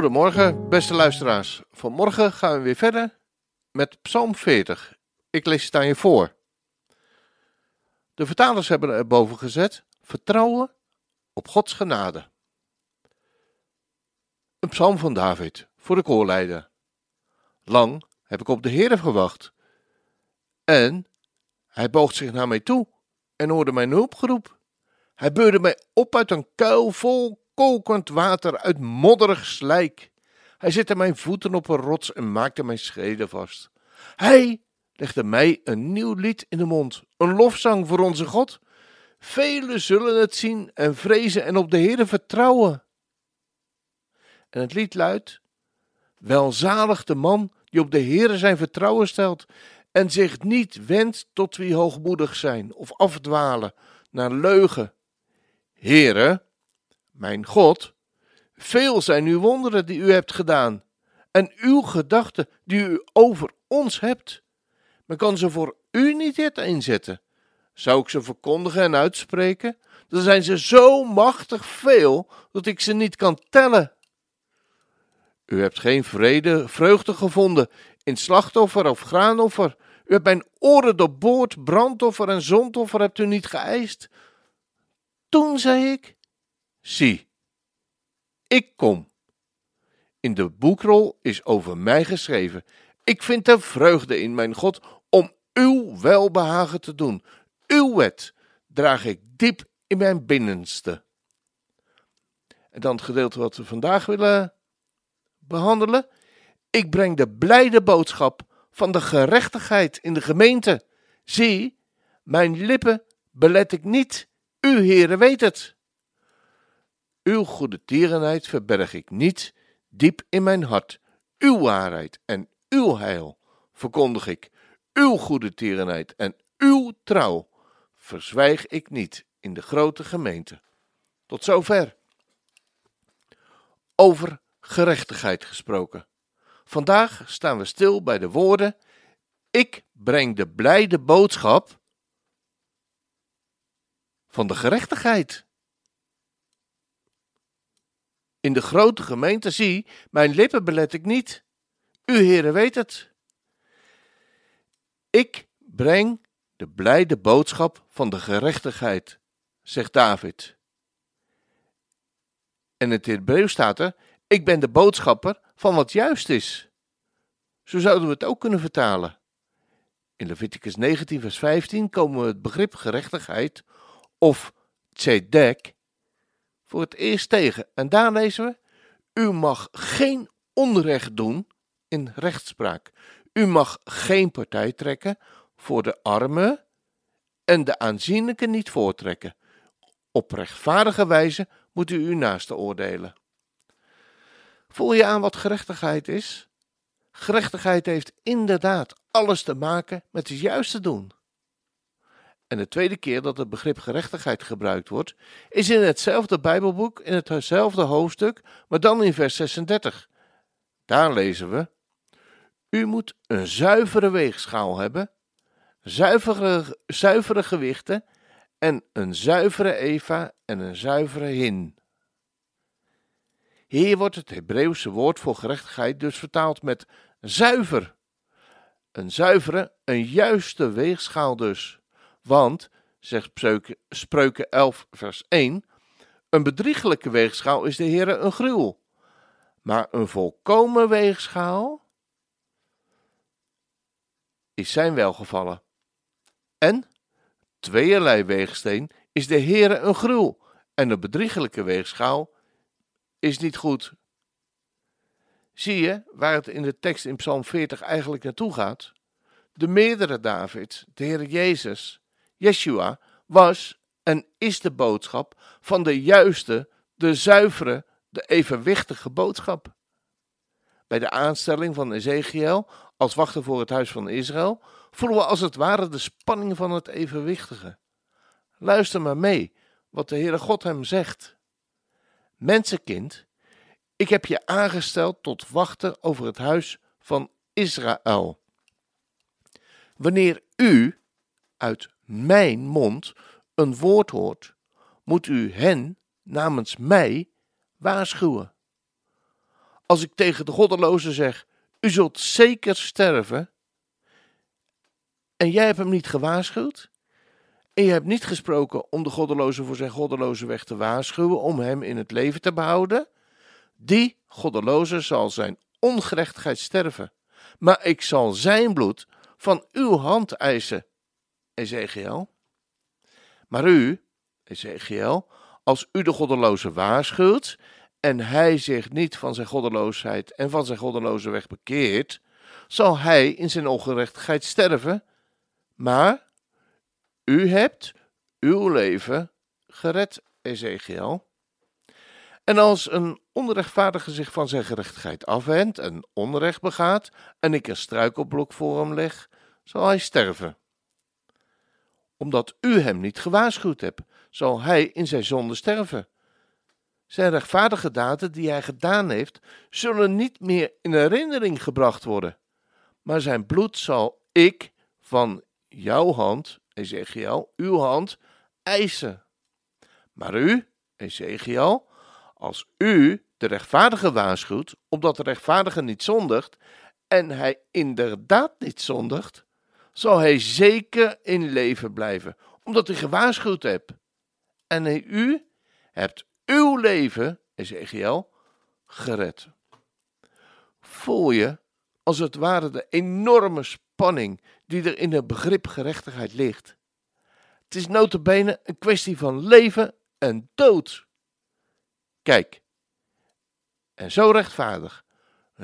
Goedemorgen, beste luisteraars. Vanmorgen gaan we weer verder met Psalm 40. Ik lees het aan je voor. De vertalers hebben er boven gezet: vertrouwen op Gods genade. Een psalm van David voor de koorleider. Lang heb ik op de Heer gewacht. En hij boog zich naar mij toe en hoorde mijn hulpgeroep. Hij beurde mij op uit een kuil vol kokend water uit modderig slijk. Hij zette mijn voeten op een rots en maakte mijn schreden vast. Hij legde mij een nieuw lied in de mond, een lofzang voor onze God. Velen zullen het zien en vrezen en op de Heere vertrouwen. En het lied luidt: Welzalig de man die op de Heere zijn vertrouwen stelt en zich niet wendt tot wie hoogmoedig zijn of afdwalen naar leugen. Heere, mijn God, veel zijn uw wonderen die u hebt gedaan en uw gedachten die u over ons hebt. Men kan ze voor u niet yet inzetten. Zou ik ze verkondigen en uitspreken? Dan zijn ze zo machtig veel dat ik ze niet kan tellen. U hebt geen vrede, vreugde gevonden in slachtoffer of graanoffer. U hebt mijn oren doorboord, brandoffer en zondoffer hebt u niet geëist. Toen zei ik: Zie, ik kom. In de boekrol is over mij geschreven. Ik vind er vreugde in, mijn God, om uw welbehagen te doen. Uw wet draag ik diep in mijn binnenste. En dan het gedeelte wat we vandaag willen behandelen. Ik breng de blijde boodschap van de gerechtigheid in de gemeente. Zie, mijn lippen belet ik niet. U, Heere, weet het. Uw goede tierenheid verberg ik niet diep in mijn hart. Uw waarheid en uw heil verkondig ik. Uw goede tierenheid en uw trouw verzwijg ik niet in de grote gemeente. Tot zover. Over gerechtigheid gesproken. Vandaag staan we stil bij de woorden: Ik breng de blijde boodschap van de gerechtigheid. In de grote gemeente zie, mijn lippen belet ik niet. U, heren, weet het. Ik breng de blijde boodschap van de gerechtigheid, zegt David. En in het Hebreeuws staat er: Ik ben de boodschapper van wat juist is. Zo zouden we het ook kunnen vertalen. In Leviticus 19, vers 15 komen we het begrip gerechtigheid of tzedek voor het eerst tegen. En daar lezen we: U mag geen onrecht doen in rechtspraak. U mag geen partij trekken voor de armen en de aanzienlijke niet voortrekken. Op rechtvaardige wijze moet u uw naaste oordelen. Voel je aan wat gerechtigheid is? Gerechtigheid heeft inderdaad alles te maken met het juiste doen. En de tweede keer dat het begrip gerechtigheid gebruikt wordt, is in hetzelfde Bijbelboek, in hetzelfde hoofdstuk, maar dan in vers 36. Daar lezen we: U moet een zuivere weegschaal hebben, zuivere, zuivere gewichten en een zuivere Eva en een zuivere hin. Hier wordt het Hebreeuwse woord voor gerechtigheid dus vertaald met zuiver. Een zuivere, een juiste weegschaal dus. Want, zegt Spreuken 11, vers 1, een bedriegelijke weegschaal is de Heere een gruwel. Maar een volkomen weegschaal is zijn welgevallen. En tweeërlei weegsteen is de Heere een gruwel. En een bedriegelijke weegschaal is niet goed. Zie je waar het in de tekst in Psalm 40 eigenlijk naartoe gaat? De meerdere David, de Heer Jezus, Yeshua, was en is de boodschap van de juiste, de zuivere, de evenwichtige boodschap. Bij de aanstelling van Ezekiel als wachter voor het huis van Israël voelen we als het ware de spanning van het evenwichtige. Luister maar mee wat de Heere God hem zegt. Mensenkind, ik heb je aangesteld tot wachter over het huis van Israël. Wanneer u uit mijn mond een woord hoort, moet u hen namens mij waarschuwen. Als ik tegen de goddeloze zeg: U zult zeker sterven, en jij hebt hem niet gewaarschuwd, en je hebt niet gesproken om de goddeloze voor zijn goddeloze weg te waarschuwen, om hem in het leven te behouden, die goddeloze zal zijn ongerechtigheid sterven. Maar ik zal zijn bloed van uw hand eisen, Ezekiel. Maar u, Ezekiel, als u de goddeloze waarschuwt en hij zich niet van zijn goddeloosheid en van zijn goddeloze weg bekeert, zal hij in zijn ongerechtigheid sterven. Maar u hebt uw leven gered, Ezekiel. En als een onrechtvaardige zich van zijn gerechtigheid afwendt en onrecht begaat, en ik een struikelblok voor hem leg, zal hij sterven. Omdat u hem niet gewaarschuwd hebt, zal hij in zijn zonde sterven. Zijn rechtvaardige daden die hij gedaan heeft, zullen niet meer in herinnering gebracht worden. Maar zijn bloed zal ik van jouw hand, Ezekiel, uw hand, eisen. Maar u, Ezekiel, als u de rechtvaardige waarschuwt, omdat de rechtvaardige niet zondigt, en hij inderdaad niet zondigt, zal hij zeker in leven blijven, omdat u gewaarschuwd hebt. En u hebt uw leven, Ezekiel, gered. Voel je als het ware de enorme spanning die er in het begrip gerechtigheid ligt. Het is notabene een kwestie van leven en dood. Kijk, en zo rechtvaardig,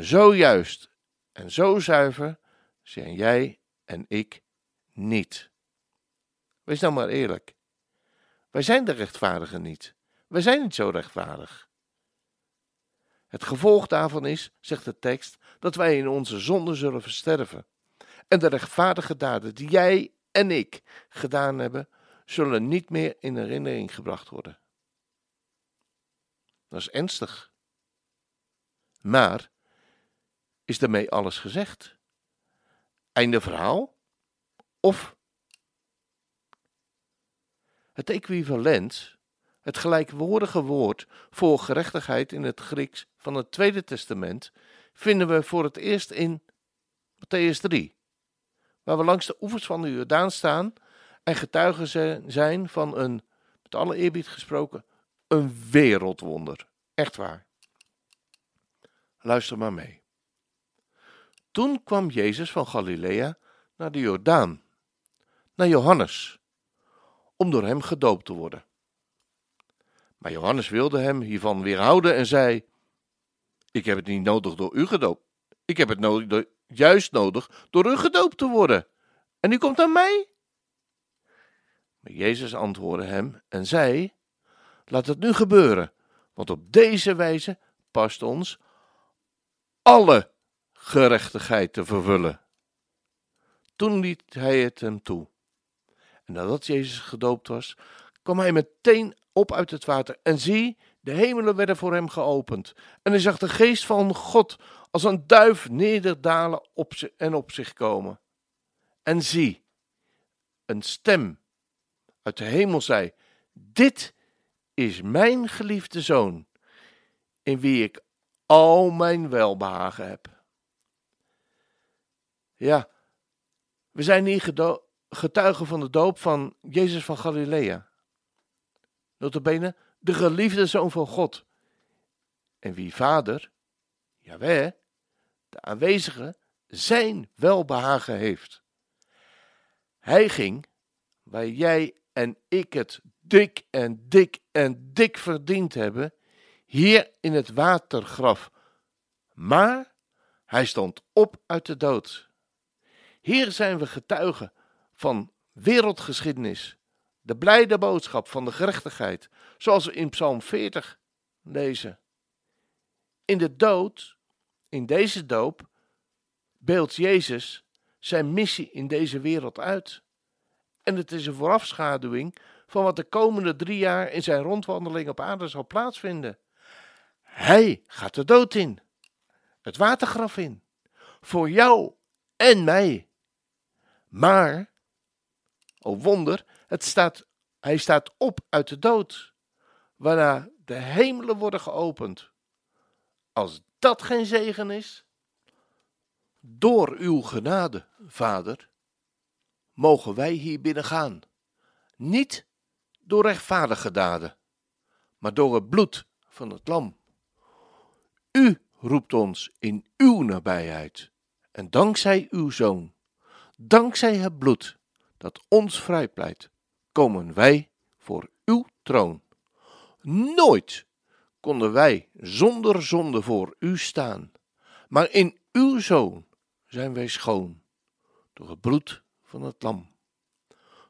zo juist en zo zuiver zijn jij en ik niet. Wees nou maar eerlijk. Wij zijn de rechtvaardigen niet. Wij zijn niet zo rechtvaardig. Het gevolg daarvan is, zegt de tekst, dat wij in onze zonde zullen versterven. En de rechtvaardige daden die jij en ik gedaan hebben, zullen niet meer in herinnering gebracht worden. Dat is ernstig. Maar is daarmee alles gezegd? Einde verhaal? Of het equivalent, het gelijkwoordige woord voor gerechtigheid in het Grieks van het Tweede Testament, vinden we voor het eerst in Matthäus 3, waar we langs de oevers van de Jordaan staan en getuigen zijn van een, met alle eerbied gesproken, een wereldwonder. Echt waar. Luister maar mee. Toen kwam Jezus van Galilea naar de Jordaan, naar Johannes, om door hem gedoopt te worden. Maar Johannes wilde hem hiervan weerhouden en zei: Ik heb het niet nodig door u gedoopt. Ik heb het nodig, juist nodig door u gedoopt te worden. En u komt aan mij? Maar Jezus antwoordde hem en zei: Laat het nu gebeuren, want op deze wijze past ons alle gerechtigheid te vervullen. Toen liet hij het hem toe. En nadat Jezus gedoopt was, kwam hij meteen op uit het water. En zie, de hemelen werden voor hem geopend. En hij zag de geest van God als een duif nederdalen op en op zich komen. En zie, een stem uit de hemel zei: Dit is mijn geliefde zoon, in wie ik al mijn welbehagen heb. Ja, we zijn hier getuigen van de doop van Jezus van Galilea. Notabene de geliefde zoon van God. En wie vader, Jawel, de aanwezige, zijn welbehagen heeft. Hij ging waar jij en ik het dik en dik en dik verdiend hebben, hier in het watergraf. Maar hij stond op uit de dood. Hier zijn we getuigen van wereldgeschiedenis, de blijde boodschap van de gerechtigheid, zoals we in Psalm 40 lezen. In de dood, in deze doop, beeldt Jezus zijn missie in deze wereld uit. En het is een voorafschaduwing van wat de komende drie jaar in zijn rondwandeling op aarde zal plaatsvinden. Hij gaat de dood in, het watergraf in, voor jou en mij. Maar, o wonder, het staat, hij staat op uit de dood, waarna de hemelen worden geopend. Als dat geen zegen is, door uw genade, Vader, mogen wij hier binnen gaan. Niet door rechtvaardige daden, maar door het bloed van het lam. U roept ons in uw nabijheid. En dankzij uw zoon, dankzij het bloed dat ons vrijpleit, komen wij voor uw troon. Nooit konden wij zonder zonde voor u staan, maar in uw zoon zijn wij schoon door het bloed van het lam.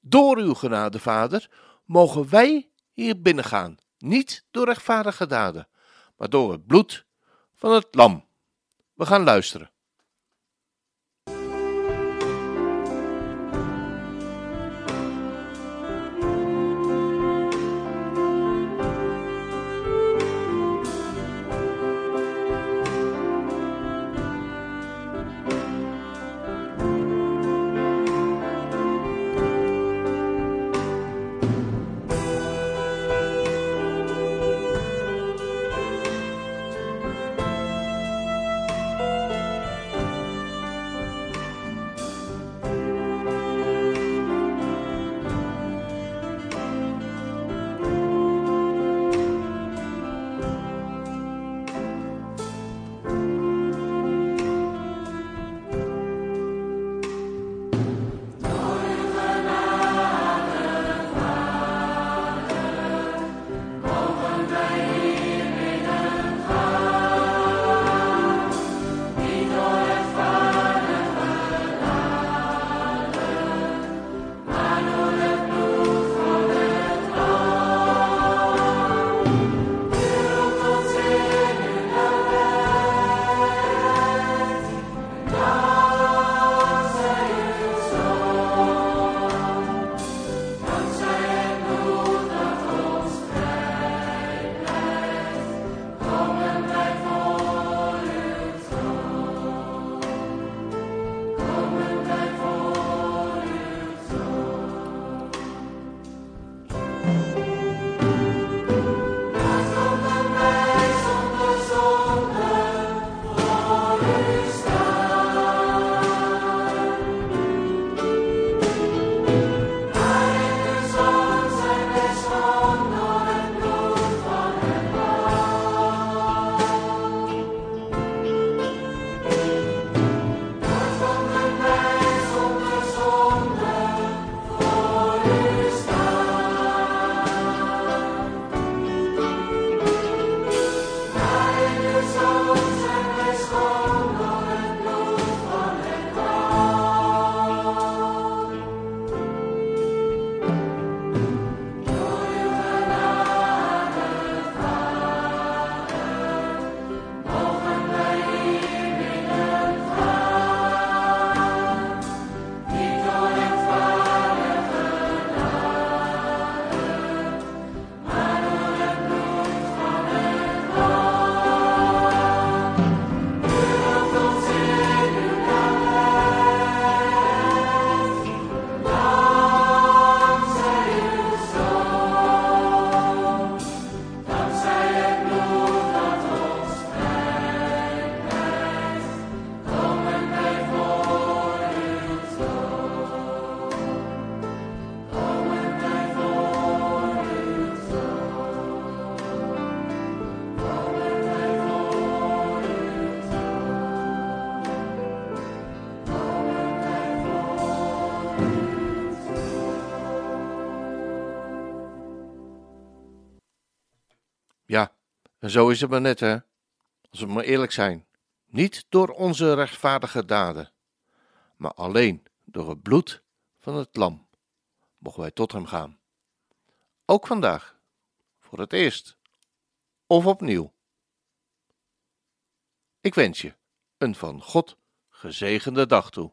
Door uw genade, Vader, mogen wij hier binnengaan, niet door rechtvaardige daden, maar door het bloed van het lam. We gaan luisteren. Ja, en zo is het maar net, hè? Als we maar eerlijk zijn. Niet door onze rechtvaardige daden, maar alleen door het bloed van het lam mogen wij tot hem gaan. Ook vandaag, voor het eerst, of opnieuw. Ik wens je een van God gezegende dag toe.